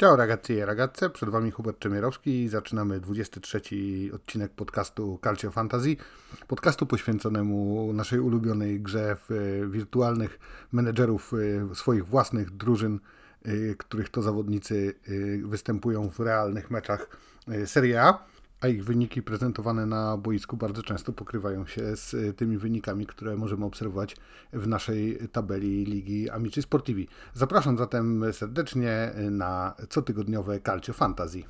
Ciao ragazzi e ragazze, przed Wami Hubert Czemierowski i zaczynamy 23 odcinek podcastu Calcio Fantasy, podcastu poświęconemu naszej ulubionej grze w e, wirtualnych menedżerów e, swoich własnych drużyn, e, których to zawodnicy występują w realnych meczach Serie A a ich wyniki prezentowane na boisku bardzo często pokrywają się z e, tymi wynikami, które możemy obserwować w naszej tabeli Ligi Amici Sportivi. Zapraszam zatem serdecznie na cotygodniowe Calcio Fantasy.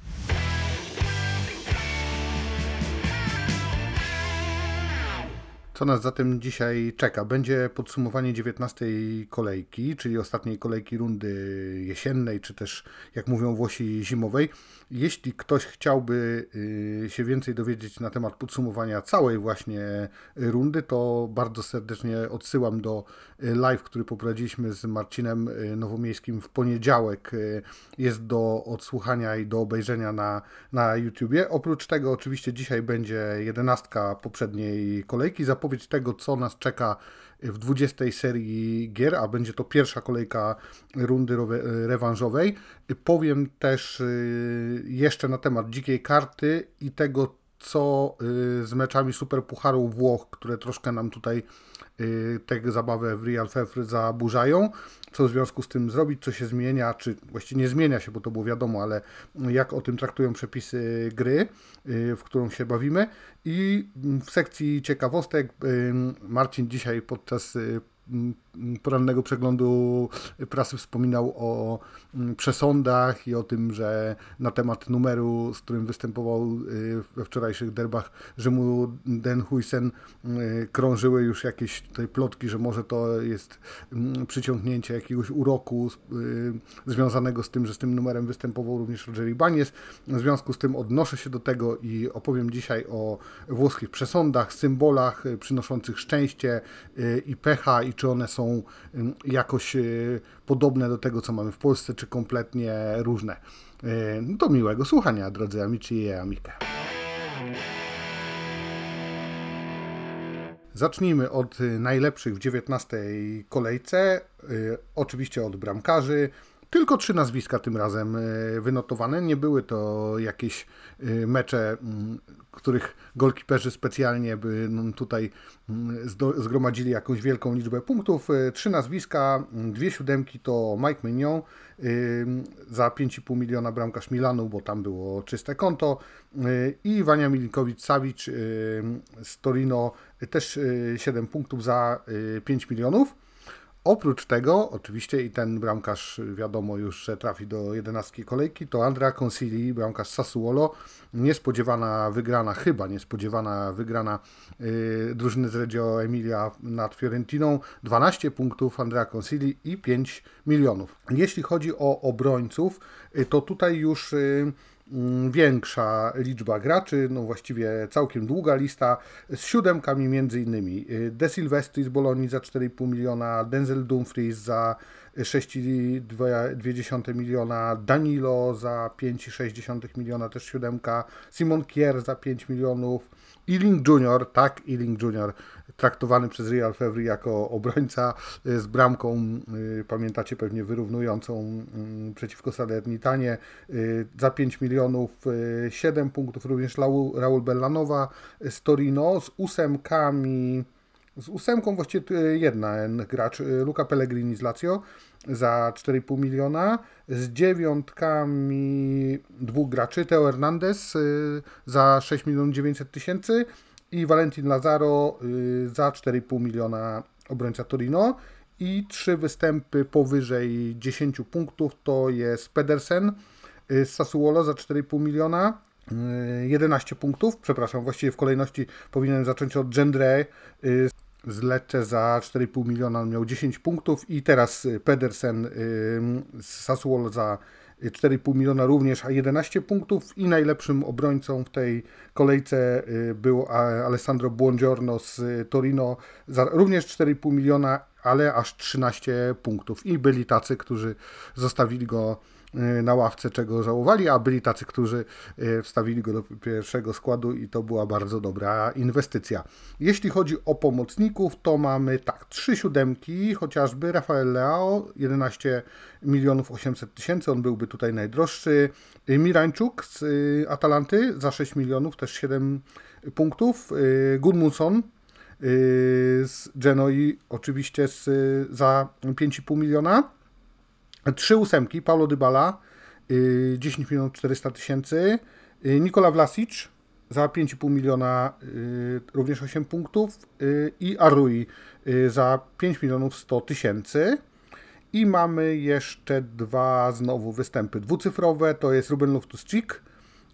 Co nas zatem dzisiaj czeka? Będzie podsumowanie 19 kolejki, czyli ostatniej kolejki rundy jesiennej, czy też, jak mówią Włosi, zimowej. Jeśli ktoś chciałby y, się więcej dowiedzieć na temat podsumowania całej właśnie rundy, to bardzo serdecznie odsyłam do y, live, który poprowadziliśmy z Marcinem y, Nowomiejskim w poniedziałek. Jest do odsłuchania i do obejrzenia na, na YouTubie. Oprócz tego oczywiście dzisiaj będzie jedenastka poprzedniej kolejki, zapowiedź tego, co nas czeka w 20 serii gier, a będzie to pierwsza kolejka rundy rewanżowej. Powiem też y, jeszcze na temat dzikiej karty i tego, co y, z meczami Superpucharu Włoch, które troszkę nam tutaj tę zabawę w Real Fevre zaburzają. Co w związku z tym zrobić, co się zmienia, czy właściwie nie zmienia się, bo to było wiadomo, ale jak o tym traktują przepisy gry, w którą się bawimy. I w sekcji ciekawostek Marcin dzisiaj podczas porannego przeglądu prasy wspominał o przesądach i o tym, że na temat numeru, z którym występował y, we wczorajszych derbach Rzymu Den Huysen y, krążyły już jakieś tutaj plotki, że może to jest przyciągnięcie jakiegoś uroku y, związanego z tym, że z tym numerem występował również Roger Ibanez. W związku z tym odnoszę się do tego i opowiem dzisiaj o włoskich przesądach, symbolach przynoszących szczęście i pecha i czy one są jakoś e, podobne do tego, co mamy w Polsce, czy kompletnie różne. E, no miłego słuchania, drodzy amici i amike. Zacznijmy od najlepszych w 19 kolejce. Oczywiście od bramkarzy. Tylko trzy nazwiska tym razem wynotowane. Nie były to jakieś mecze których golkiperzy specjalnie by no, tutaj mm, zgromadzili jakąś wielką liczbę punktów. E, trzy nazwiska, mm, dwie siódemki to Mike Mignon za 5,5 miliona bramkarz Milanu, bo tam było czyste konto i Wania Milinkowicz-Sawicz z Torino też 7 y, punktów za 5 y, milionów. Oprócz tego, oczywiście i ten bramkarz wiadomo już, że trafi do 11 kolejki, to Andrea Consili, bramkarz Sassuolo, niespodziewana wygrana, chyba niespodziewana wygrana yy, drużyny z Reggio Emilia nad Fiorentiną, 12 punktów Andrea Consili i 5 milionów. Jeśli chodzi o obrońców, yy, to tutaj już yy, większa liczba graczy, no właściwie całkiem długa lista, z siódemkami między innymi. Y, De Silvestri z Bolonii za 4,5 miliona, Denzel Dumfries za 6,2 miliona, Danilo za 5,6 miliona, też siódemka, Simon Kier za 5 milionów, Ealing Junior, tak, Ealing Junior, traktowany przez Real Fevry jako obrońca y, z bramką, y, pamiętacie pewnie, wyrównującą y, przeciwko Salernitanie za 5 milionów, 7 punktów, również Raul Bellanowa z Torino, z ósemkami, z ósemką właściwie jedna gracz, Luca Pellegrini z Lazio za 4,5 miliona, z dziewiątkami dwóch graczy, Teo Hernandez za 6 milionów 900 tysięcy, i Valentin Lazaro y, za 4,5 miliona obrońca Torino. I trzy występy powyżej 10 punktów to jest Pedersen y, z Sassuolo za 4,5 miliona 11 y, punktów, przepraszam, właściwie w kolejności powinienem zacząć od Gendre z Lecce za 4,5 miliona, on miał 10 punktów. I teraz Pedersen z Sassuolo za 4,5 miliona również, a 11 punktów i najlepszym obrońcą w tej kolejce y, był Alessandro Buongiorno z Torino za również 4,5 miliona, ale aż 13 punktów. I byli tacy, którzy zostawili go y, na ławce, czego żałowali, a byli tacy, którzy y, wstawili go do pierwszego składu i to była bardzo dobra inwestycja. Jeśli chodzi o pomocników, to mamy tak, trzy siódemki, chociażby Rafael Leao, 11 milionów 800 tysięcy, on byłby tutaj najdroższy. Mirańczuk z Atalanty za 6 milionów, też 7 punktów. Gudmundsson z Genoi oczywiście z, za 5,5 miliona. Trzy ósemki, Paulo Dybala 10 milionów 400 tysięcy. Nikola Vlasic za 5,5 miliona również 8 punktów i Arui za 5 milionów 100 tysięcy. I mamy jeszcze dwa znowu występy dwucyfrowe, to jest Ruben Loftus-Cheek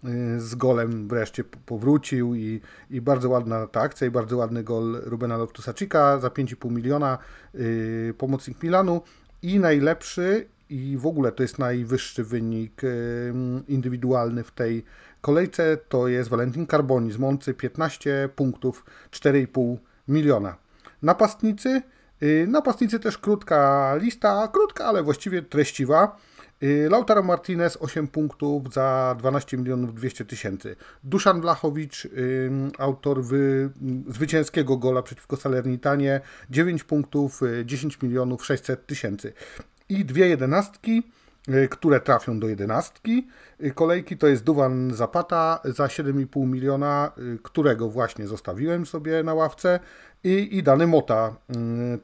Y, z golem wreszcie powrócił i, i bardzo ładna ta akcja i bardzo ładny gol Rubena Loftusa-Cheeka za 5,5 miliona, pomocnik Milanu i najlepszy i w ogóle to jest najwyższy wynik indywidualny w tej kolejce, to jest Valentin Carboni z Moncy, 15 punktów, 4,5 miliona. Napastnicy, yy, napastnicy też krótka lista, krótka, ale właściwie treściwa. Y, Lautaro Martinez 8 punktów za 12 milionów 200 tysięcy. Duszan Blachowicz, autor wy, zwycięskiego gola przeciwko Salernitanie 9 punktów 10 y, milionów 600 tysięcy. I dwie jedenastki, y, które trafią do jedenastki. Kolejki to jest Duwan Zapata za 7,5 miliona, którego właśnie zostawiłem sobie na ławce i, i Dany Mota.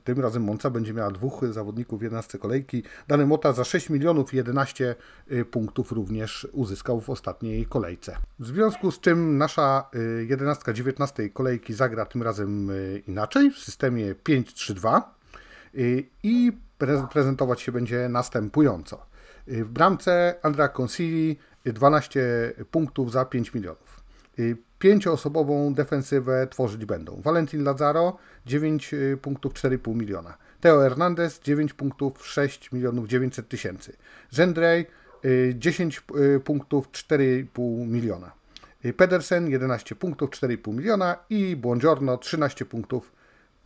Tym razem Monca będzie miała dwóch zawodników w 11 kolejki. Dany Mota za 6 milionów 11 y, punktów również uzyskał w ostatniej kolejce. W związku z czym nasza 11 y, 19 kolejki zagra tym razem y, inaczej w systemie 5-3-2 i prezentować się będzie następująco. W bramce Andrea Consili 12 punktów za 5 milionów pięcioosobową defensywę tworzyć będą. Valentin Lazaro 9 y, punktów 4,5 miliona. Teo Hernandez 9 punktów 6 milionów 900 tysięcy. Jendrej 10 y, y, punktów 4,5 miliona. Pedersen 11 punktów 4,5 miliona i Buongiorno 13 punktów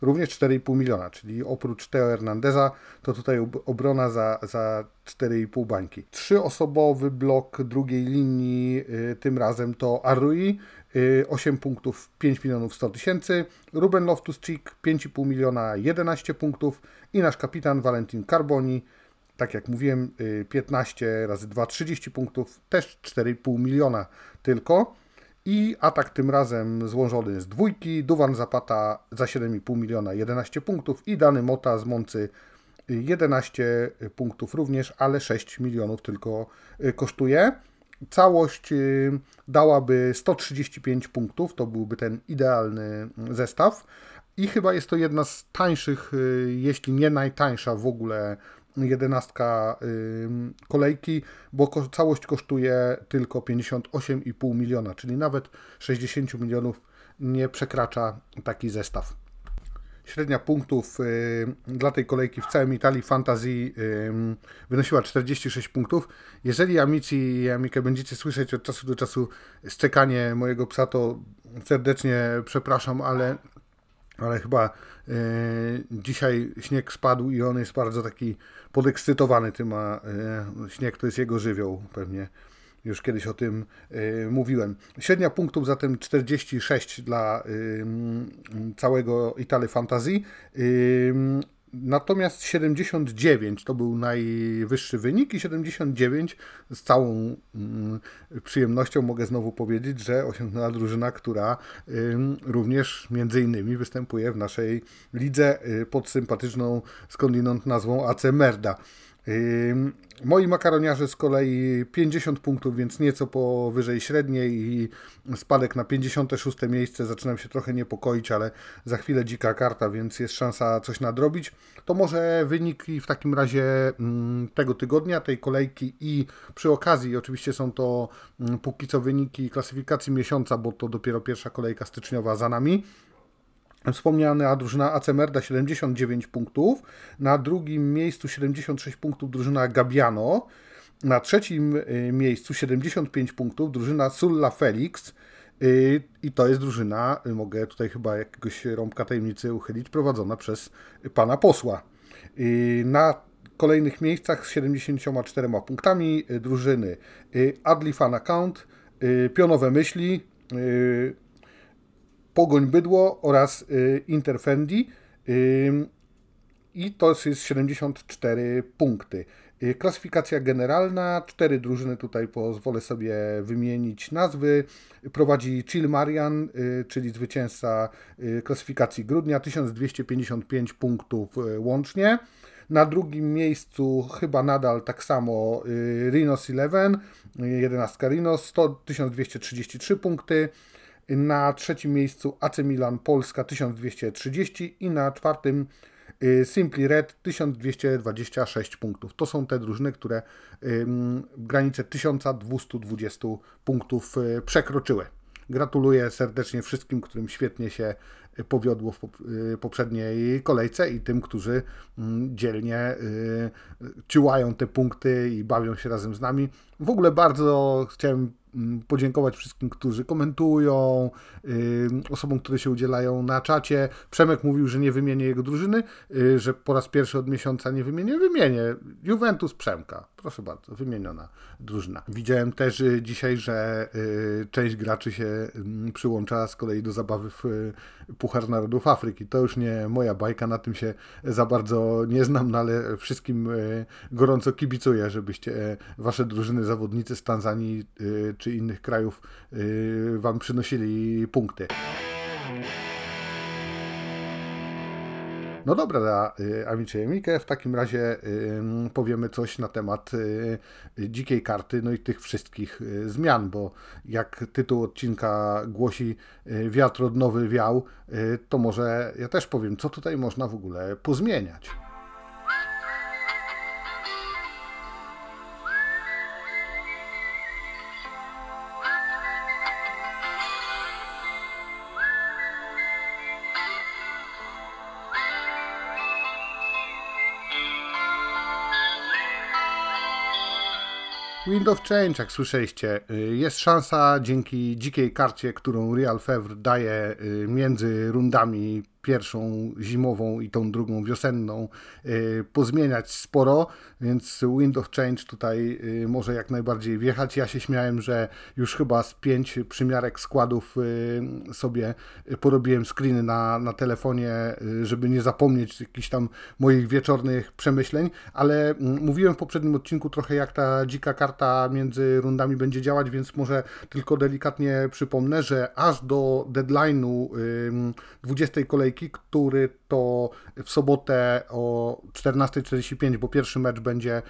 również 4,5 miliona, czyli oprócz Teo Hernandeza, to tutaj obrona za, za 4,5 bańki. Trzyosobowy blok drugiej linii, tym razem to Arrui, 8 y, punktów 5 milionów 100 tysięcy, Ruben Loftus-Cheek 5,5 miliona 11 punktów i nasz kapitan Valentin Carboni, tak jak mówiłem, 15 y, razy 2 30 punktów, też 4,5 miliona tylko. I atak tym razem złożony z dwójki, Duwan Zapata za 7,5 miliona 11 punktów i Dany Mota z Moncy 11 punktów również, ale 6 milionów tylko y, kosztuje. Całość y, dałaby 135 punktów, to byłby ten idealny zestaw. I chyba jest to jedna z tańszych, y, jeśli nie najtańsza w ogóle jedenastka kolejki, bo całość kosztuje tylko 58,5 miliona, czyli nawet 60 milionów nie przekracza taki zestaw. Średnia punktów dla tej kolejki w całym Italii Fantasy wynosiła 46 punktów. Jeżeli Amici i Amikę będziecie słyszeć od czasu do czasu szczekanie mojego psa, to serdecznie przepraszam, ale, ale chyba y, dzisiaj śnieg spadł i on jest bardzo taki podekscytowany tym, a śnieg to jest jego żywioł pewnie. Już kiedyś o tym y, mówiłem. Średnia punktów zatem 46 dla y, całego Italy Fantasy. Y, natomiast 79 to był najwyższy wynik i 79 z całą przyjemnością mogę znowu powiedzieć, że osiągnęła drużyna, która również między innymi występuje w naszej lidze pod sympatyczną skądinąd nazwą AC Merda. Moi makaroniarze z kolei 50 punktów, więc nieco powyżej średniej i spadek na 56 miejsce. Zaczynam się trochę niepokoić, ale za chwilę dzika karta, więc jest szansa coś nadrobić. To może wyniki w takim razie mm, tego tygodnia, tej kolejki i przy okazji oczywiście są to mm, póki co wyniki klasyfikacji miesiąca, bo to dopiero pierwsza kolejka styczniowa za nami. Wspomniana drużyna AC Merda 79 punktów, na drugim miejscu 76 punktów drużyna Gabiano, na trzecim y, miejscu 75 punktów drużyna Sulla Felix. Y, i to jest drużyna, y, mogę tutaj chyba jakiegoś rąbka tajemnicy uchylić, prowadzona przez pana posła. Na kolejnych miejscach z 74 punktami drużyny Adli Fan Account, Pionowe Myśli, Pogoń Bydło oraz Interfendi i to jest 74 punkty. Y, klasyfikacja generalna, cztery drużyny tutaj pozwolę sobie wymienić nazwy. Prowadzi Chill Marian, y, czyli zwycięzca y, klasyfikacji grudnia, 1255 punktów łącznie. Na drugim miejscu chyba nadal tak samo Rhinos 11, 11 Rhinos, 100, 1233 punkty. Na trzecim miejscu AC Milan Polska 1230 i na czwartym Y, Simply Red 1226 punktów. To są te drużyny, które granicę 1220 punktów y, przekroczyły. Gratuluję serdecznie wszystkim, którym świetnie się powiodło w y, poprzedniej kolejce i tym, którzy mm, dzielnie ciułają te punkty i bawią się razem z nami. W ogóle bardzo chciałem podziękować wszystkim, którzy komentują, osobom, które się udzielają na czacie. Przemek mówił, że nie wymienię jego drużyny, y, że po raz pierwszy od miesiąca nie wymienię. Wymienię. Juventus Przemka. Proszę bardzo, wymieniona drużyna. Widziałem też y, dzisiaj, że y, część graczy się mm, przyłącza z kolei do zabawy w Puchar Narodów Afryki. To już nie moja bajka, na tym się za bardzo nie znam, no ale wszystkim gorąco kibicuję, żebyście wasze drużyny, zawodnicy z Tanzanii czy innych krajów y, Wam przynosili punkty. No dobra, y, Amicie Mikę, w takim razie y, powiemy coś na temat dzikiej karty, no i tych wszystkich zmian, bo jak tytuł odcinka głosi wiatr odnowy wiał, to może ja też powiem, co tutaj można w ogóle pozmieniać. Wind of Change, jak słyszeliście, y, jest szansa dzięki dzikiej karcie, którą Real Fevre daje y, między rundami pierwszą zimową i tą drugą wiosenną y, pozmieniać sporo, więc Wind of Change tutaj y, może jak najbardziej wjechać. Ja się śmiałem, że już chyba z pięć przymiarek składów y, sobie porobiłem screeny na, na telefonie, żeby nie zapomnieć jakichś tam moich wieczornych przemyśleń, ale mm, mówiłem w poprzednim odcinku trochę jak ta dzika karta między rundami będzie działać, więc może tylko delikatnie przypomnę, że aż do deadline'u 20 kolejki który to w sobotę o 14.45, bo pierwszy mecz będzie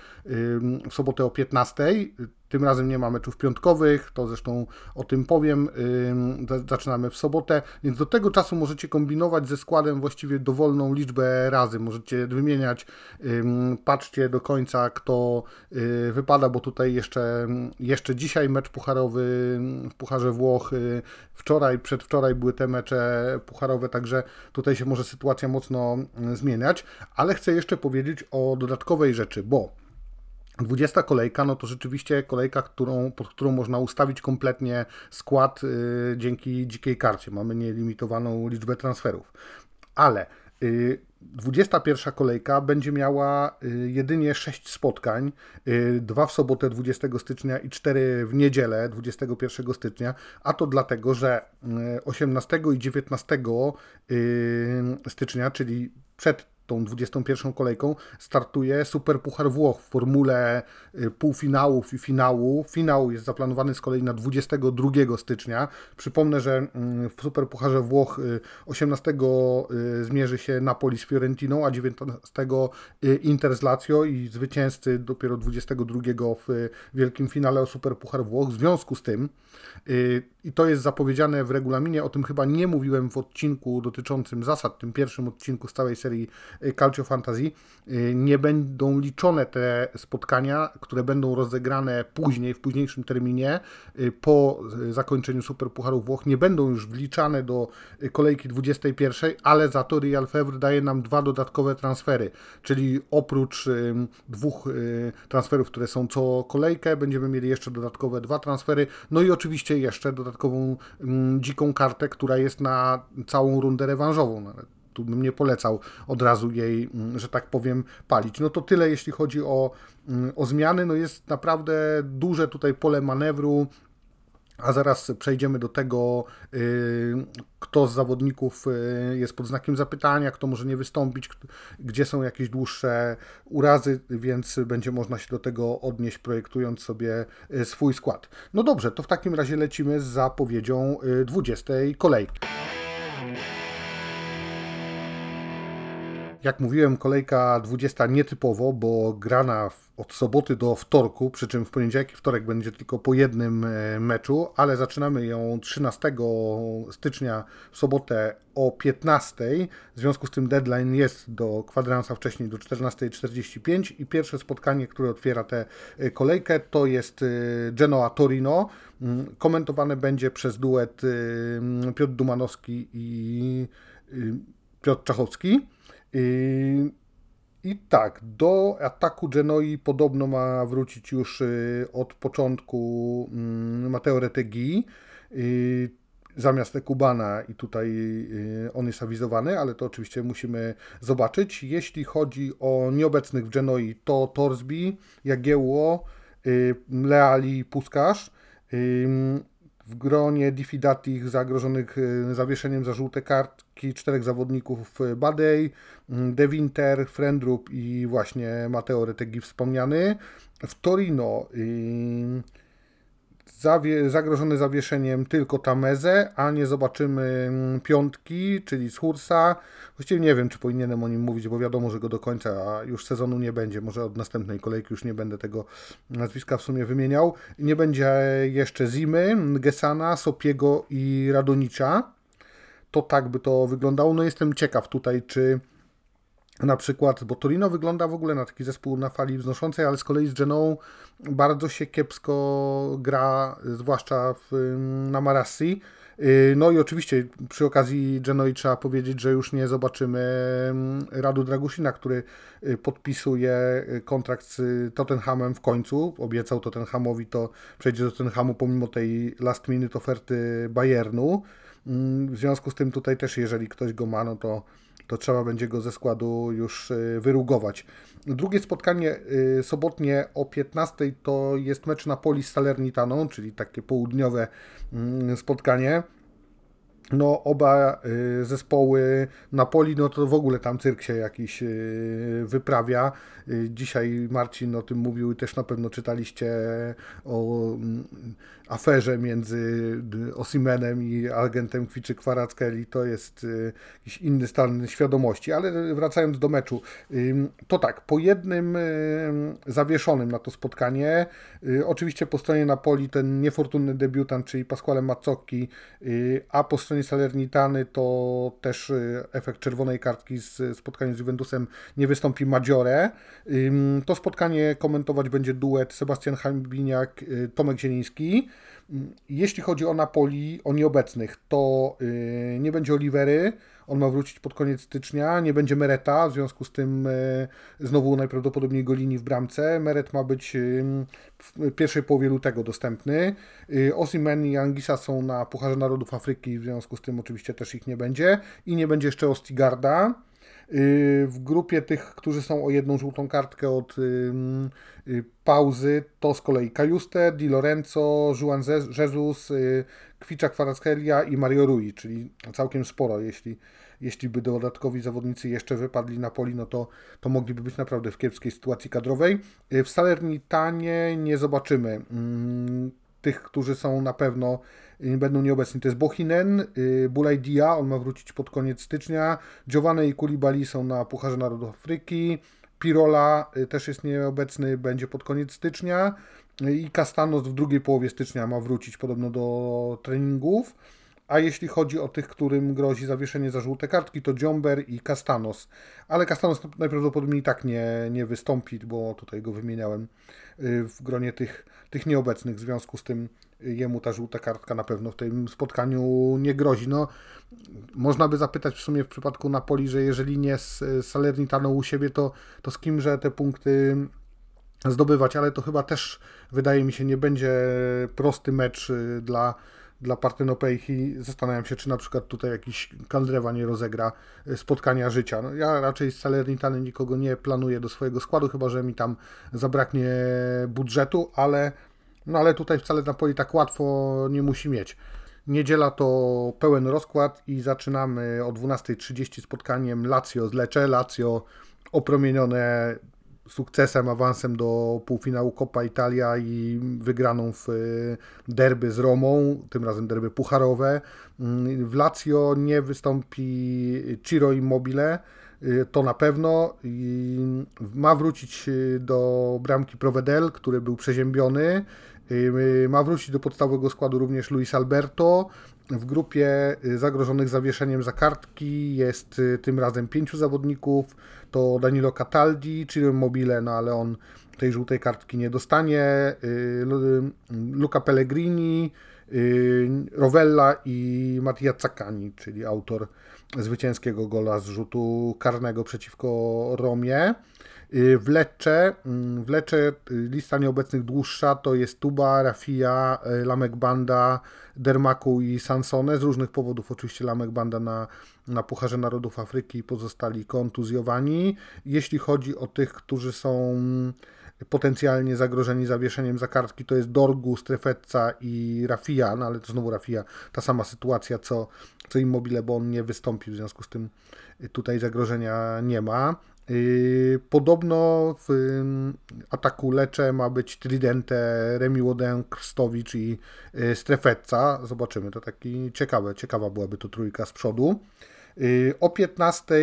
w sobotę o 15.00. Tym razem nie ma meczów piątkowych, to zresztą o tym powiem. Zaczynamy w sobotę, więc do tego czasu możecie kombinować ze składem właściwie dowolną liczbę razy. Możecie wymieniać, patrzcie do końca, kto y, wypada, bo tutaj jeszcze, jeszcze dzisiaj mecz pucharowy w Pucharze Włoch, y, wczoraj, przedwczoraj były te mecze pucharowe, także tutaj się może sytuacja mocno zmieniać, ale chcę jeszcze powiedzieć o dodatkowej rzeczy, bo 20 kolejka, no to rzeczywiście kolejka, którą, pod którą można ustawić kompletnie skład y, dzięki dzikiej karcie. Mamy nielimitowaną liczbę transferów. Ale y, 21 kolejka będzie miała y, jedynie 6 spotkań, y, dwa w sobotę 20 stycznia i 4 w niedzielę 21 stycznia, a to dlatego, że 18 y, i 19 stycznia, czyli przed tą 21 kolejką startuje Super Puchar Włoch w formule y, półfinałów i finału. Finał jest zaplanowany z kolei na 22 stycznia. Przypomnę, że mm, w Super Pucharze Włoch 18 y, y, zmierzy się Napoli z Fiorentiną, a 19 Inter z Lazio i zwycięzcy dopiero 22 w wielkim finale o Super Puchar Włoch. W związku z tym i to jest zapowiedziane w regulaminie, o tym chyba nie mówiłem w odcinku dotyczącym zasad, tym pierwszym odcinku z całej serii Calcio Fantasy. Y, nie będą liczone te spotkania, które będą rozegrane później, w późniejszym terminie, y, po zakończeniu Superpucharu Włoch, nie będą już wliczane do kolejki 21, ale za to Real Fevre daje nam dwa dodatkowe transfery, czyli oprócz dwóch transferów, które są co kolejkę, będziemy mieli jeszcze dodatkowe dwa transfery, no i oczywiście jeszcze dodatkową mm, dziką kartę, która jest na całą rundę rewanżową. No, tu bym nie polecał od razu jej, mm, że tak powiem, palić. No to tyle, jeśli chodzi o, mm, o zmiany. No jest naprawdę duże tutaj pole manewru. A zaraz przejdziemy do tego, y, kto z zawodników y, jest pod znakiem zapytania, kto może nie wystąpić, gdzie są jakieś dłuższe urazy, więc będzie można się do tego odnieść, projektując sobie y, swój skład. No dobrze, to w takim razie lecimy z zapowiedzią 20 kolejki. Jak mówiłem, kolejka 20 nietypowo, bo grana od soboty do wtorku, przy czym w poniedziałek i wtorek będzie tylko po jednym e, meczu, ale zaczynamy ją 13 stycznia w sobotę o 15. W związku z tym deadline jest do kwadransa wcześniej do 14.45 i pierwsze spotkanie, które otwiera tę e, kolejkę to jest e, Genoa Torino. Mm, komentowane będzie przez duet Piotr Dumanowski i Piotr Czachowski. I, tak, do ataku Genoi podobno ma wrócić już y, od początku mm, Mateo Retegi y, zamiast Ekubana i tutaj y, on jest awizowany, ale to oczywiście musimy zobaczyć. Jeśli chodzi o nieobecnych w Genoi, to Torsby, Jagiełło, Leali, Puskasz w gronie Diffidatich zagrożonych zawieszeniem za żółte kartki czterech zawodników Badej, De Winter, Frendrup i właśnie Mateo Retegi wspomniany. W Torino yy, zawie, zagrożony zawieszeniem tylko Tameze, a nie zobaczymy mm, piątki, czyli Schursa. Właściwie nie wiem, czy powinienem o nim mówić, bo wiadomo, że go do końca już sezonu nie będzie. Może od następnej kolejki już nie będę tego nazwiska w sumie wymieniał. Nie będzie jeszcze Zimy, Gesana, Sopiego i Radonicza. To tak by to wyglądało. No jestem ciekaw tutaj, czy na przykład, bo Torino wygląda w ogóle na taki zespół na fali wznoszącej, ale z kolei z Genoą bardzo się kiepsko gra, zwłaszcza w, na Marassi. Y, no i oczywiście przy okazji Genoi trzeba powiedzieć, że już nie zobaczymy Radu Dragusina, który y, podpisuje y, kontrakt z Tottenhamem w końcu. Obiecał Tottenhamowi to przejdzie do Tottenhamu pomimo tej last minute oferty Bayernu. W związku z tym tutaj też jeżeli ktoś go ma, no to to trzeba będzie go ze składu już y, wyrugować. Drugie spotkanie y, sobotnie o 15 to jest mecz Napoli z Salernitaną, czyli takie południowe mm, spotkanie. No, oba y, zespoły Napoli, no to w ogóle tam cyrk się jakiś wyprawia. Dzisiaj Marcin o tym mówił i też na pewno czytaliście o mm, aferze między Osimenem i agentem Kwiczy Kwarackelli to jest y, jakiś inny stan świadomości. Ale wracając do meczu, to tak, po jednym zawieszonym na to spotkanie, y, oczywiście po stronie Napoli ten niefortunny debiutant, czyli Pasquale Mazzocchi, y, a po stronie Salernitany to też efekt czerwonej kartki z spotkaniem z Juventusem nie wystąpi Maggiore. To spotkanie komentować będzie duet Sebastian Hambiniak, Tomek Zieliński. Jeśli chodzi o Napoli, o nieobecnych, to nie będzie Olivery, on ma wrócić pod koniec stycznia, nie będzie Mereta, w związku z tym yy, znowu najprawdopodobniej Golini w bramce. Meret ma być w pierwszej połowie lutego dostępny. Yy, Osimen i Angisa są na Pucharze Narodów Afryki, w związku z tym oczywiście też ich nie będzie. I nie będzie jeszcze Ostigarda. Y, w grupie tych, którzy są o jedną żółtą kartkę od y, y, pauzy, to z kolei Kajuste, Di Lorenzo, Juan Jesus, Kwicza Kwarackelia i Mario Rui, czyli całkiem sporo, jeśli, jeśli by dodatkowi zawodnicy jeszcze wypadli na poli, no to, to mogliby być naprawdę w kiepskiej sytuacji kadrowej. W Salernitanie nie zobaczymy mm, tych, którzy są na pewno będą nieobecni. To jest Bohinen, y, Bulaidia, on ma wrócić pod koniec stycznia, Giovanni i Kulibali są na Pucharze Narodów Afryki, Pirola y, też jest nieobecny, będzie pod koniec stycznia y, i Castanos w drugiej połowie stycznia ma wrócić podobno do treningów. A jeśli chodzi o tych, którym grozi zawieszenie za żółte kartki, to Dziomber i Castanos. Ale Castanos najprawdopodobniej tak nie, nie wystąpi, bo tutaj go wymieniałem w gronie tych, tych nieobecnych. W związku z tym jemu ta żółta kartka na pewno w tym spotkaniu nie grozi. No, można by zapytać w sumie w przypadku Napoli, że jeżeli nie z Salernitaną u siebie, to, to z kimże te punkty zdobywać, ale to chyba też wydaje mi się nie będzie prosty mecz y, dla, dla Partynopejchi. Zastanawiam się, czy na przykład tutaj jakiś Kandrewa nie rozegra y, spotkania życia. No, ja raczej z Salernitany nikogo nie planuję do swojego składu, chyba że mi tam zabraknie budżetu, ale, no, ale tutaj wcale Napoli tak łatwo nie musi mieć. Niedziela to pełen rozkład i zaczynamy o 12.30 spotkaniem Lazio z Lecce. Lazio opromienione sukcesem, awansem do półfinału Coppa Italia i wygraną w y, derby z Romą, tym razem derby pucharowe. Mm, w Lazio nie wystąpi Ciro Immobile, y, to na pewno. Ma wrócić y, do bramki Provedel, który był przeziębiony. Ma wrócić do podstawowego składu również Luis Alberto. W grupie zagrożonych zawieszeniem za kartki jest tym razem pięciu zawodników to Danilo Cataldi, czyli Mobile, no ale on tej żółtej kartki nie dostanie. Y, Luca Pellegrini, y, Rovella i Mattia Zaccani, czyli autor zwycięskiego gola z rzutu karnego przeciwko Romie. Y, w Lecce, mm, w Lecce lista nieobecnych dłuższa to jest Tuba, Rafia, Lamek Banda, Dermaku i Sansone. Z różnych powodów oczywiście Lamek Banda na na Pucharze Narodów Afryki pozostali kontuzjowani. Jeśli chodzi o tych, którzy są potencjalnie zagrożeni zawieszeniem za kartki, to jest Dorgu, Strefetca i Rafia, no ale to znowu Rafia, ta sama sytuacja co, co Immobile, bo on nie wystąpił, w związku z tym tutaj zagrożenia nie ma. Yy, podobno w ataku Lecze ma być Tridente, Remi Woden, Krstowicz i yy, Strefetca. Zobaczymy, to taki ciekawe, ciekawa byłaby to trójka z przodu. Y, o 15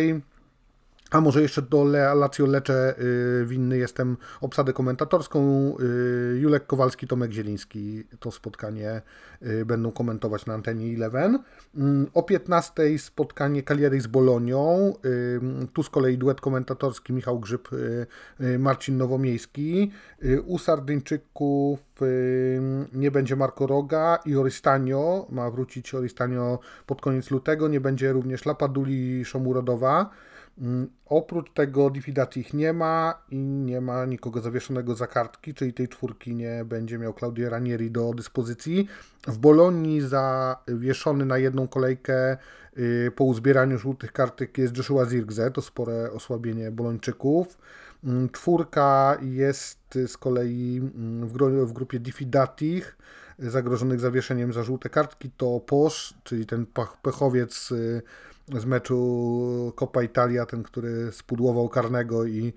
a może jeszcze do Lazio Lecze y, winny jestem obsadę komentatorską. Y, Julek Kowalski, Tomek Zieliński to spotkanie będą komentować na antenie Eleven. Mm, o 15 spotkanie Cagliari z Bolonią. Tu z kolei duet komentatorski Michał Grzyb, Marcin Nowomiejski. U Sardyńczyków nie będzie Marco Roga i Oristanio. Ma wrócić Oristanio pod koniec lutego. Nie będzie również Lapaduli Szomurodowa. Mm, oprócz tego Diffidati ich nie ma i nie ma nikogo zawieszonego za kartki, czyli tej czwórki nie będzie miał Claudio Ranieri do dyspozycji. W Bolonii zawieszony na jedną kolejkę y, po uzbieraniu żółtych kartek jest Joshua Zirgze, to spore osłabienie Bolończyków. Mm, czwórka jest z kolei mm, w, grupie Diffidatich zagrożonych zawieszeniem za żółte kartki, to Posz, czyli ten pechowiec y, z meczu Coppa Italia, ten, który spudłował karnego i,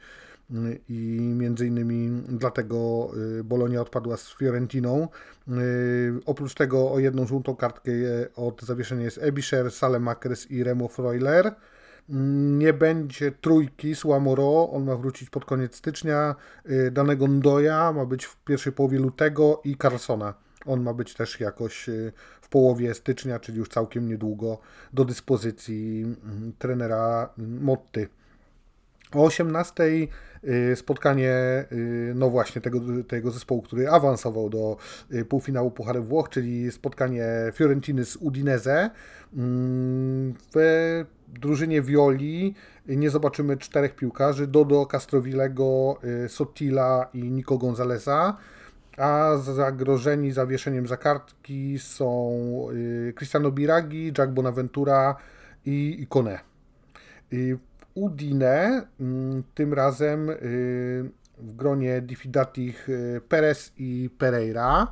i między innymi dlatego y, Bolonia odpadła z Fiorentiną. Y, oprócz tego o jedną żółtą kartkę od zawieszenia jest Ebisher, Salemakers i Remo Freuler. Nie będzie trójki Słamoro, on ma wrócić pod koniec stycznia. Y, danego Ndoja ma być w pierwszej połowie lutego i Carsona. On ma być też jakoś y, w połowie stycznia, czyli już całkiem niedługo, do dyspozycji mm, trenera mm, Motty. O 18 y, spotkanie, y, no właśnie, tego, tego zespołu, który awansował do półfinału Puchary Włoch, czyli spotkanie Fiorentiny z Udinese. Mm, w drużynie Violi nie zobaczymy czterech piłkarzy, Dodo, Castrovillego, Sotila i Nico Gonzaleza a zagrożeni zawieszeniem za kartki są y, Cristiano Biragi, Jack Bonaventura i Ikone. Y, Udine mm, tym razem y, w gronie Diffidatich Perez i Pereira.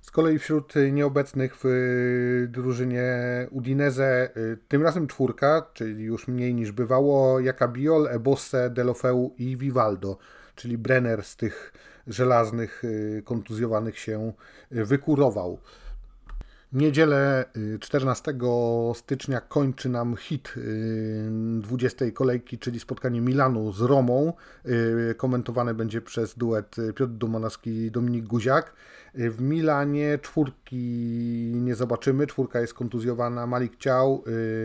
Z kolei wśród nieobecnych w drużynie Udinese tym razem czwórka, czyli już mniej niż bywało, Jakabiol, Ebosse, Delofeu i Vivaldo, czyli Brenner z tych żelaznych, y, kontuzjowanych się y, wykurował. Niedzielę 14 y, stycznia kończy nam hit 20 kolejki, czyli spotkanie Milanu z Romą. Komentowane będzie przez duet Piotr Dumanowski i Dominik Guziak. W Milanie czwórki nie zobaczymy. Czwórka jest kontuzjowana. Malik Ciał,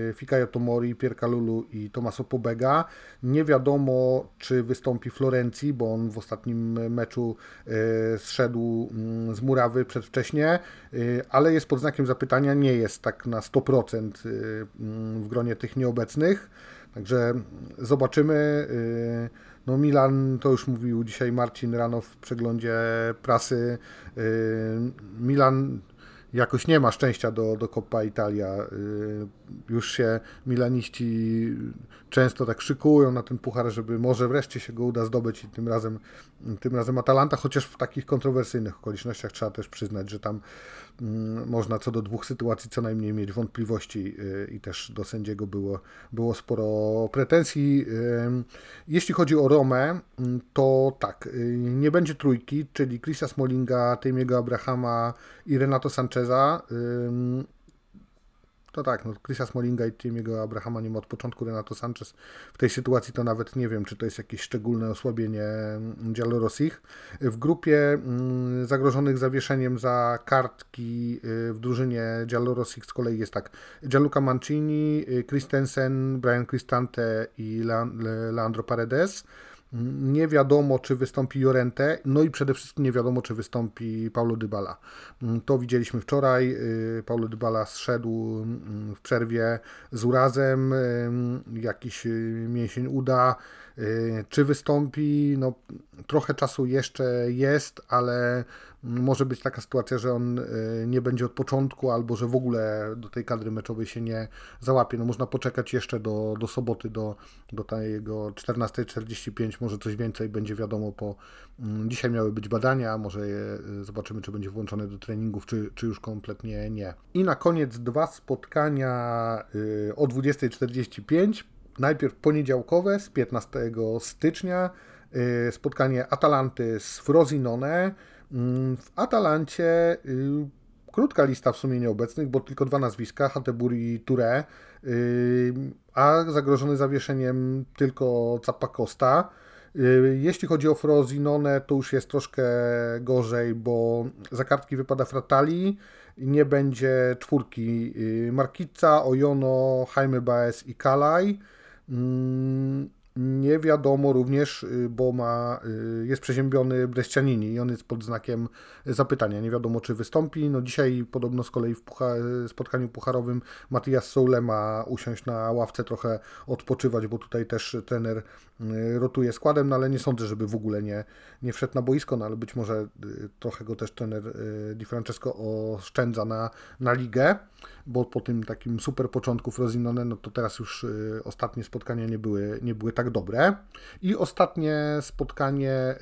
y, Fikayo Tomori, Pierka Lulu i Tomaso Pobega. Nie wiadomo, czy wystąpi Florencji, bo on w ostatnim meczu y, zszedł mm, z murawy przedwcześnie, y, ale jest pod znakiem zapytania. Nie jest tak na 100% mm, w gronie tych nieobecnych. Także zobaczymy. No Milan, to już mówił dzisiaj Marcin rano w przeglądzie prasy, yy, Milan jakoś nie ma szczęścia do, do Coppa Italia. Y, już się milaniści często tak szykują na ten puchar, żeby może wreszcie się go uda zdobyć i tym razem, tym razem Atalanta, chociaż w takich kontrowersyjnych okolicznościach trzeba też przyznać, że tam mm, można co do dwóch sytuacji co najmniej mieć wątpliwości y, i też do sędziego było, było sporo pretensji. Jeśli chodzi o Romę, mm, to tak, y, nie będzie trójki, czyli Chrisa Smolinga, Tejmiego Abrahama i Renato Sancheza. To tak, no Chrisa Smolinga i Timiego Abrahama nie ma od początku, Renato Sanchez w tej sytuacji to nawet nie wiem, czy to jest jakieś szczególne osłabienie Giallo Rossich. W grupie mm, zagrożonych zawieszeniem za kartki y, w drużynie Giallo Rossich z kolei jest tak Gianluca Mancini, y, Christensen, Brian Cristante i Leandro Paredes. Nie wiadomo, czy wystąpi Jorente, no i przede wszystkim nie wiadomo, czy wystąpi Paulo Dybala. To widzieliśmy wczoraj. Y, Paulo Dybala zszedł mm, w przerwie z urazem, jakiś y, mięsień uda. Czy wystąpi? No, trochę czasu jeszcze jest, ale może być taka sytuacja, że on nie będzie od początku, albo że w ogóle do tej kadry meczowej się nie załapie. No, można poczekać jeszcze do, do soboty, do, do tego 14.45, może coś więcej będzie wiadomo po. Mm, dzisiaj miały być badania, może je zobaczymy, czy będzie włączone do treningów, czy, czy już kompletnie nie. I na koniec dwa spotkania o 20.45 najpierw poniedziałkowe z 15 stycznia, y, spotkanie Atalanty z Frosinone. Mm, w Atalancie y, krótka lista w sumie nieobecnych, bo tylko dwa nazwiska, Hateburi i Touré, y, a zagrożony zawieszeniem tylko Capacosta. Jeśli chodzi o Frosinone, to już jest troszkę gorzej, bo za kartki wypada Fratali, nie będzie czwórki Markica, Ojono, Jaime Baez i Kalaj. Mm, nie wiadomo również, y, bo ma, y, jest przeziębiony Brescianini i on jest pod znakiem zapytania. Nie wiadomo, czy wystąpi. No dzisiaj podobno z kolei w pucha, spotkaniu pucharowym Matias Soule ma usiąść na ławce, trochę odpoczywać, bo tutaj też trener y, rotuje składem, no ale nie sądzę, żeby w ogóle nie, nie wszedł na boisko, no ale być może trochę go też trener Di Francesco oszczędza na, na ligę bo po tym takim super początku Frosinone, no to teraz już y, ostatnie spotkania nie były, nie były tak dobre. I ostatnie spotkanie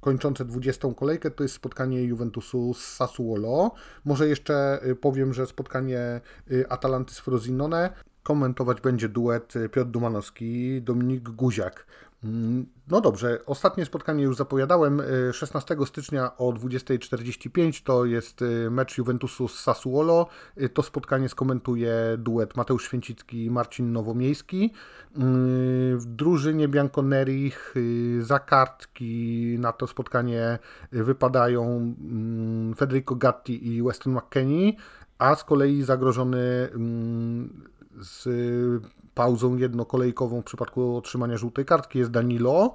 kończące 20 kolejkę to jest spotkanie Juventusu z Sassuolo. Może jeszcze y, powiem, że spotkanie y, Atalanty z Frosinone komentować będzie duet Piotr Dumanowski, Dominik Guziak. Mm, no dobrze, ostatnie spotkanie już zapowiadałem. 16 y, stycznia o 20.45 to jest y, mecz Juventusu z Sassuolo. To spotkanie skomentuje duet Mateusz Święcicki i Marcin Nowomiejski. W drużynie Bianconerich za kartki na to spotkanie wypadają mm, Federico Gatti i Weston McKenney, a z kolei zagrożony mm, z pauzą jednokolejkową w przypadku otrzymania żółtej kartki jest Danilo.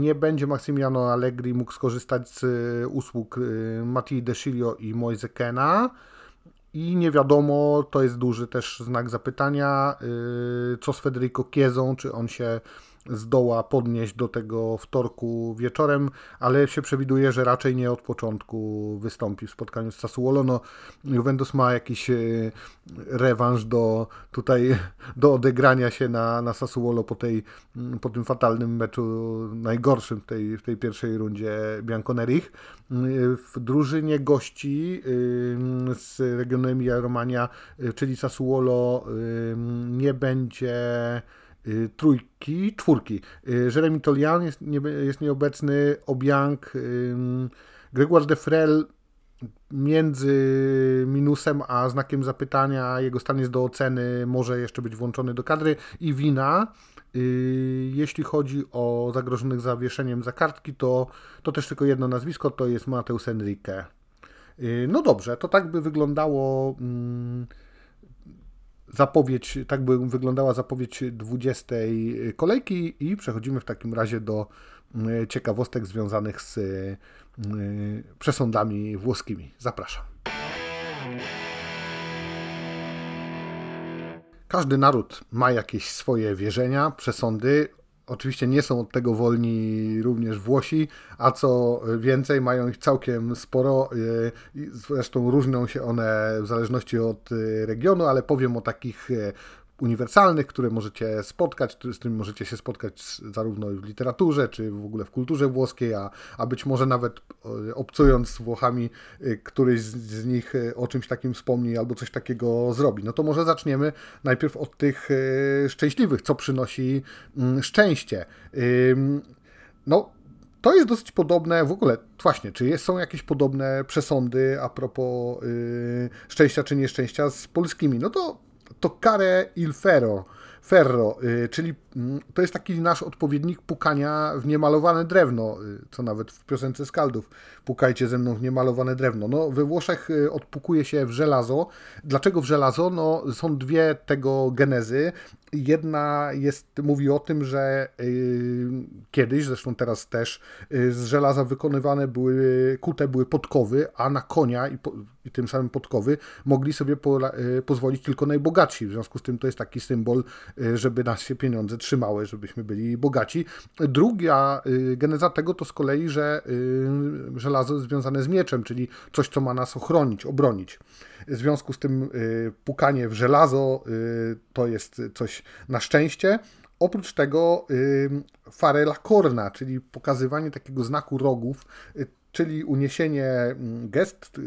Nie będzie Massimiano Allegri mógł skorzystać z usług y, Mattii Desilio i Moise Kena. I nie wiadomo, to jest duży też znak zapytania, y, co z Federico Chiezą, czy on się zdoła podnieść do tego wtorku wieczorem, ale się przewiduje, że raczej nie od początku wystąpi w spotkaniu z Sassuolo. No, Juventus ma jakiś e, rewanż do tutaj do odegrania się na, na Sassuolo po, tej, po tym fatalnym meczu najgorszym w tej, w tej pierwszej rundzie Bianconerich. W drużynie gości z regionu Emilia-Romagna, czyli Sassuolo nie będzie trójki, czwórki. Y, Jeremy Tolian jest, nie, jest nieobecny, Obiang, Gregoire Defrel między minusem a znakiem zapytania, jego stan jest do oceny, może jeszcze być włączony do kadry i wina. Y, jeśli chodzi o zagrożonych zawieszeniem za kartki, to, to też tylko jedno nazwisko, to jest Mateusz Enrique. No dobrze, to tak by wyglądało mm, zapowiedź, tak by wyglądała zapowiedź 20 kolejki i przechodzimy w takim razie do mm, ciekawostek związanych z mm, przesądami włoskimi. Zapraszam. Każdy naród ma jakieś swoje wierzenia, przesądy, Oczywiście nie są od tego wolni również Włosi, a co więcej, mają ich całkiem sporo. Zresztą różnią się one w zależności od regionu, ale powiem o takich uniwersalnych, które możecie spotkać, z którymi możecie się spotkać zarówno w literaturze, czy w ogóle w kulturze włoskiej, a, a być może nawet e, obcując z Włochami, e, któryś z, nich e, o czymś takim wspomni albo coś takiego zrobi. No to może zaczniemy najpierw od tych szczęśliwych, co przynosi mm, szczęście. No, to jest dosyć podobne w ogóle, właśnie, czy jest, są jakieś podobne przesądy a propos yy, szczęścia czy nieszczęścia z polskimi? No to toccare il ferro, ferro, y, czyli mm, to jest taki nasz odpowiednik pukania w niemalowane drewno, y, co nawet w piosence Skaldów, pukajcie ze mną w niemalowane drewno. No, we Włoszech y, odpukuje się w żelazo. Dlaczego w żelazo? No, są dwie tego genezy. Jedna jest, mówi o tym, że yy, kiedyś, zresztą teraz też, z żelaza wykonywane były, kute były podkowy, a na konia i, po, i tym samym podkowy mogli sobie po, pozwolić tylko najbogatsi. W związku z tym to jest taki symbol, y, żeby nas się pieniądze trzymały, żebyśmy byli bogaci. Druga y, geneza tego to z kolei, że y, żelazo związane z mieczem, czyli coś, co ma nas ochronić, obronić. W związku z tym y, pukanie w żelazo to jest coś na szczęście. Oprócz tego farela corna, czyli pokazywanie takiego znaku rogów, czyli uniesienie mm, gest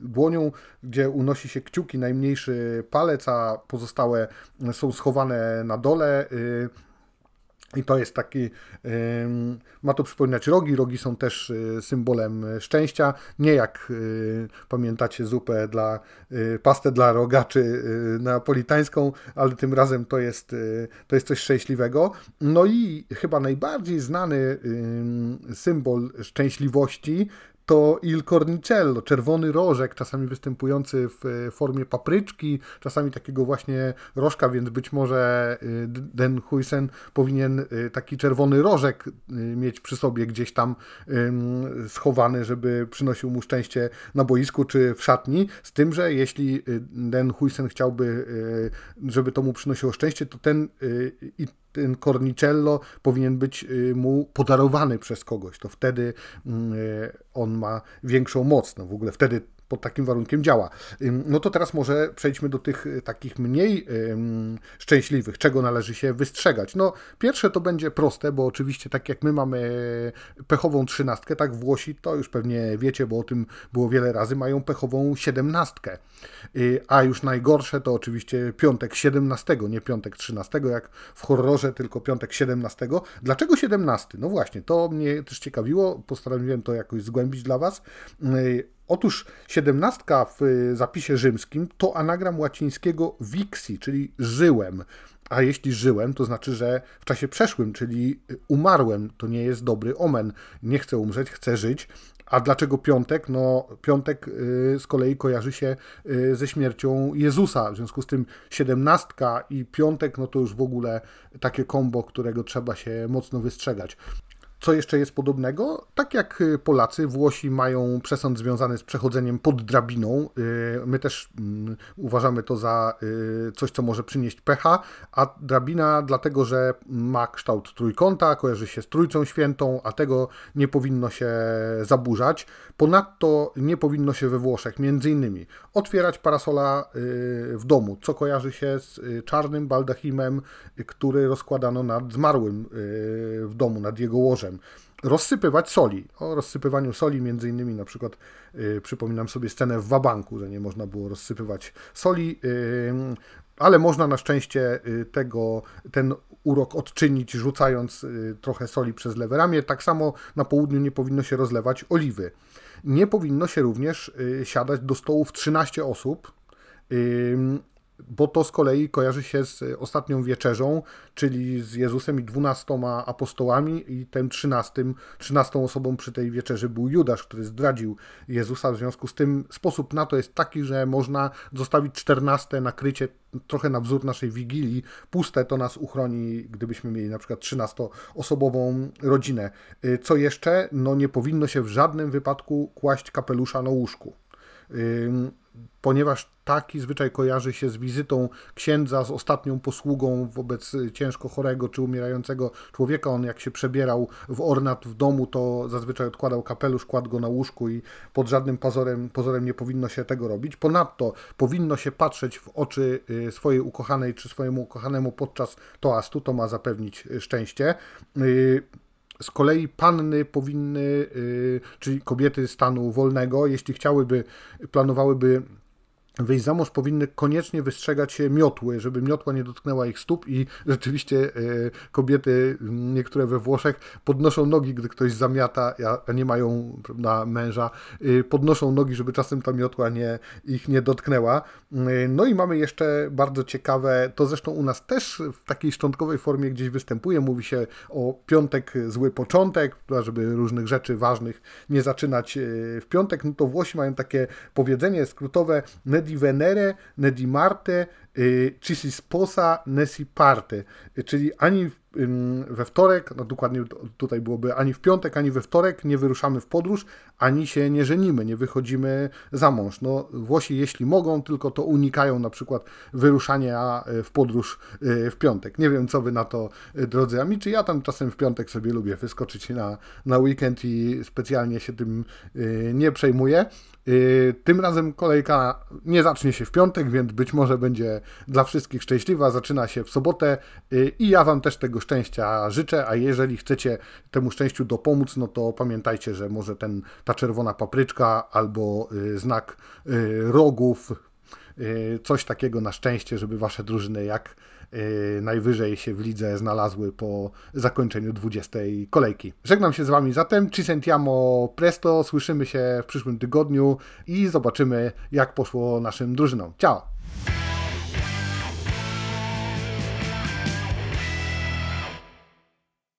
dłonią, gdzie unosi się kciuki, najmniejszy palec, a pozostałe są schowane na dole. I to jest taki, ma to przypominać rogi. Rogi są też y, symbolem szczęścia. Nie jak y, pamiętacie zupę dla, y, pastę dla rogaczy napolitańską, ale tym razem to jest, to jest coś szczęśliwego. No i chyba najbardziej znany symbol szczęśliwości to il cornicello, czerwony rożek, czasami występujący w e, formie papryczki, czasami takiego właśnie rożka, więc być może e, Den Huysen powinien e, taki czerwony rożek mieć przy sobie gdzieś tam schowany, żeby przynosił mu szczęście na boisku czy w szatni, z tym, że jeśli Den Huysen chciałby, żeby to mu przynosiło szczęście, to ten ten cornicello powinien być y, mu podarowany przez kogoś. To wtedy mm, y, on ma większą moc. No w ogóle wtedy pod takim warunkiem działa. No to teraz może przejdźmy do tych y, takich mniej szczęśliwych, czego należy się wystrzegać. No pierwsze to będzie proste, bo oczywiście tak jak my mamy pechową trzynastkę, tak Włosi, to już pewnie wiecie, bo o tym było wiele razy, mają pechową siedemnastkę. Y, a już najgorsze to oczywiście piątek 17, nie piątek 13, jak w horrorze, tylko piątek 17. Dlaczego 17? No właśnie, to mnie też ciekawiło, postanowiłem to jakoś zgłębić dla Was. Y, otóż siedemnastka w zapisie rzymskim to anagram łacińskiego vixi, czyli żyłem. A jeśli żyłem, to znaczy, że w czasie przeszłym, czyli umarłem, to nie jest dobry omen. Nie chcę umrzeć, chcę żyć. A dlaczego piątek? No, piątek y, z kolei kojarzy się y, ze śmiercią Jezusa. W związku z tym siedemnastka i piątek, no to już w ogóle takie kombo, którego trzeba się mocno wystrzegać. Co jeszcze jest podobnego? Tak jak y, Polacy, Włosi mają przesąd związany z przechodzeniem pod drabiną. Y, my też mm, uważamy to za y, coś, co może przynieść pecha, a drabina dlatego, że ma kształt trójkąta, kojarzy się z Trójcą Świętą, a tego nie powinno się zaburzać. Ponadto nie powinno się we Włoszech, między innymi, otwierać parasola w domu, co kojarzy się z czarnym baldachimem, który rozkładano nad zmarłym w domu, nad jego łożem. Rozsypywać soli. O rozsypywaniu soli, między innymi na przykład yy, przypominam sobie scenę w Wabanku, że nie można było rozsypywać soli, yy, ale można na szczęście yy, tego, ten urok odczynić, rzucając y, trochę soli przez lewe ramię. Tak samo na południu nie powinno się rozlewać oliwy. Nie powinno się również y, siadać do stołów 13 osób bo to z kolei kojarzy się z ostatnią wieczerzą, czyli z Jezusem i dwunastoma apostołami i tym trzynastym, trzynastą osobą przy tej wieczerzy był Judasz, który zdradził Jezusa, w związku z tym sposób na to jest taki, że można zostawić czternaste nakrycie trochę na wzór naszej Wigilii, puste to nas uchroni, gdybyśmy mieli na przykład trzynastoosobową rodzinę. Co jeszcze? No nie powinno się w żadnym wypadku kłaść kapelusza na łóżku ponieważ taki zwyczaj kojarzy się z wizytą księdza, z ostatnią posługą wobec ciężko chorego czy umierającego człowieka. On jak się przebierał w ornat w domu, to zazwyczaj odkładał kapelusz, kładł go na łóżku i pod żadnym pozorem, pozorem nie powinno się tego robić. Ponadto powinno się patrzeć w oczy y, swojej ukochanej czy swojemu ukochanemu podczas toastu, to ma zapewnić szczęście. Z kolei panny powinny, y, czyli kobiety stanu wolnego, jeśli chciałyby, planowałyby wyjść za mąż, powinny koniecznie wystrzegać się miotły, żeby miotła nie dotknęła ich stóp i rzeczywiście e, kobiety, niektóre we Włoszech, podnoszą nogi, gdy ktoś zamiata, a nie mają na męża, e, podnoszą nogi, żeby czasem ta miotła nie, ich nie dotknęła. E, no i mamy jeszcze bardzo ciekawe, to zresztą u nas też w takiej szczątkowej formie gdzieś występuje, mówi się o piątek zły początek, żeby różnych rzeczy ważnych nie zaczynać w piątek, no to Włosi mają takie powiedzenie skrótowe, di Venere, né di Marte, ci si sposa, né si parte. Czyli ani we wtorek, no dokładnie tutaj byłoby ani w piątek, ani we wtorek nie wyruszamy w podróż, ani się nie żenimy, nie wychodzimy za mąż. No, Włosi, jeśli mogą, tylko to unikają na przykład wyruszania e, w podróż w piątek. Nie wiem, co wy na to, drodzy ami, czy ja tam czasem w piątek sobie lubię wyskoczyć na, na weekend i specjalnie się tym nie przejmuję. Tym razem kolejka nie zacznie się w piątek, więc być może będzie dla wszystkich szczęśliwa. Zaczyna się w sobotę i ja Wam też tego szczęścia życzę, a jeżeli chcecie temu szczęściu dopomóc, no to pamiętajcie, że może ten, ta czerwona papryczka albo y, znak y, rogów, y, coś takiego na szczęście, żeby wasze drużyny jak najwyżej się w lidze znalazły po zakończeniu 20 kolejki. Żegnam się z Wami zatem, ci sentiamo presto, słyszymy się w przyszłym tygodniu i zobaczymy jak poszło naszym drużynom. Ciao!